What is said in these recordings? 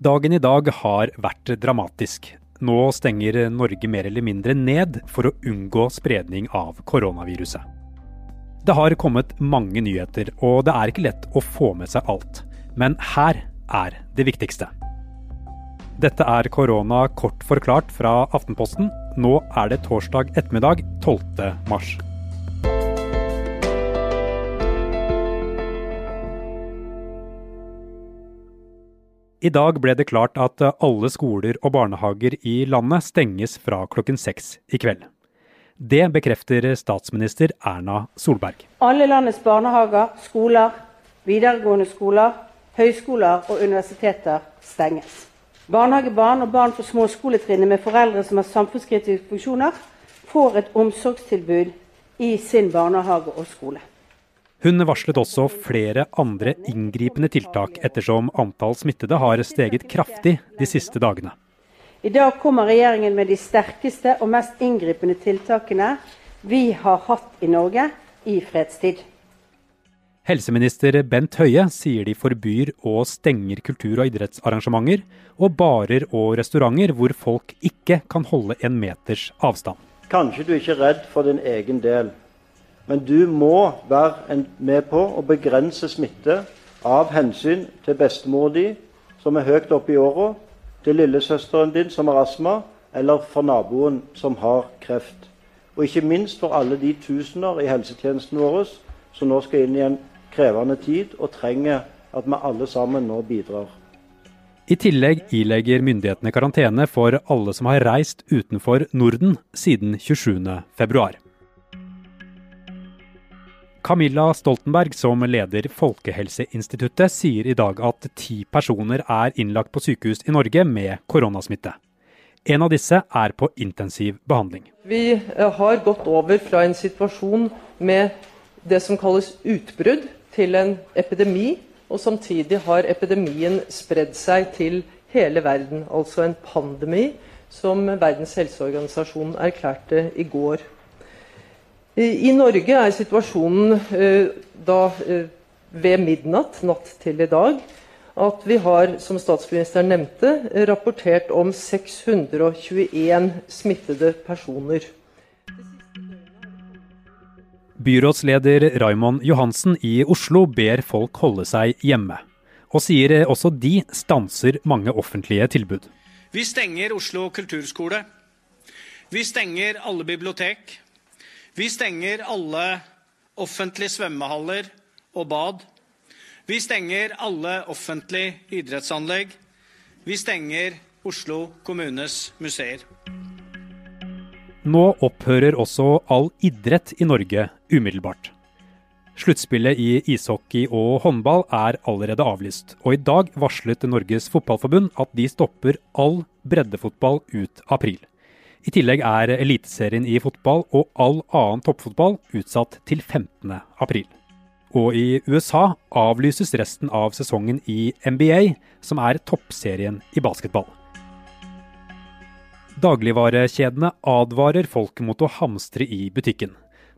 Dagen i dag har vært dramatisk. Nå stenger Norge mer eller mindre ned for å unngå spredning av koronaviruset. Det har kommet mange nyheter, og det er ikke lett å få med seg alt. Men her er det viktigste. Dette er korona kort forklart fra Aftenposten. Nå er det torsdag ettermiddag 12. mars. I dag ble det klart at alle skoler og barnehager i landet stenges fra klokken seks i kveld. Det bekrefter statsminister Erna Solberg. Alle landets barnehager, skoler, videregående skoler, høyskoler og universiteter stenges. Barnehagebarn og barn på småskoletrinnet med foreldre som har samfunnskritiske funksjoner, får et omsorgstilbud i sin barnehage og skole. Hun varslet også flere andre inngripende tiltak, ettersom antall smittede har steget kraftig de siste dagene. I dag kommer regjeringen med de sterkeste og mest inngripende tiltakene vi har hatt i Norge i fredstid. Helseminister Bent Høie sier de forbyr og stenger kultur- og idrettsarrangementer og barer og restauranter hvor folk ikke kan holde en meters avstand. Kanskje du ikke er redd for din egen del, men du må være med på å begrense smitte av hensyn til bestemor di, som er høyt oppe i åra, til lillesøsteren din som har astma, eller for naboen som har kreft. Og ikke minst for alle de tusener i helsetjenesten vår som nå skal inn i en krevende tid og trenger at vi alle sammen nå bidrar. I tillegg ilegger myndighetene karantene for alle som har reist utenfor Norden siden 27.2. Camilla Stoltenberg, som leder Folkehelseinstituttet, sier i dag at ti personer er innlagt på sykehus i Norge med koronasmitte. En av disse er på intensiv behandling. Vi eh, har gått over fra en situasjon med det som kalles utbrudd, til en epidemi. Og samtidig har epidemien spredd seg til hele verden, altså en pandemi, som Verdens helseorganisasjon erklærte i går. I Norge er situasjonen eh, da eh, ved midnatt natt til i dag at vi har, som statsministeren nevnte, rapportert om 621 smittede personer. Byrådsleder Raymond Johansen i Oslo ber folk holde seg hjemme. Og sier også de stanser mange offentlige tilbud. Vi stenger Oslo kulturskole. Vi stenger alle bibliotek. Vi stenger alle offentlige svømmehaller og bad. Vi stenger alle offentlige idrettsanlegg. Vi stenger Oslo kommunes museer. Nå opphører også all idrett i Norge umiddelbart. Sluttspillet i ishockey og håndball er allerede avlyst, og i dag varslet Norges Fotballforbund at de stopper all breddefotball ut april. I tillegg er Eliteserien i fotball og all annen toppfotball utsatt til 15. april. Og i USA avlyses resten av sesongen i NBA, som er toppserien i basketball. Dagligvarekjedene advarer folk mot å hamstre i butikken.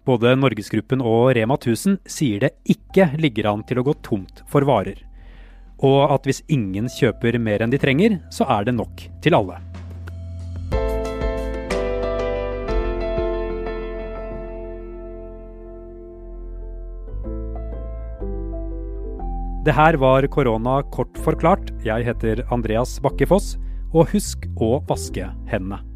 Både Norgesgruppen og Rema 1000 sier det ikke ligger an til å gå tomt for varer. Og at hvis ingen kjøper mer enn de trenger, så er det nok til alle. Det her var korona kort forklart. Jeg heter Andreas Bakkefoss, og husk å vaske hendene.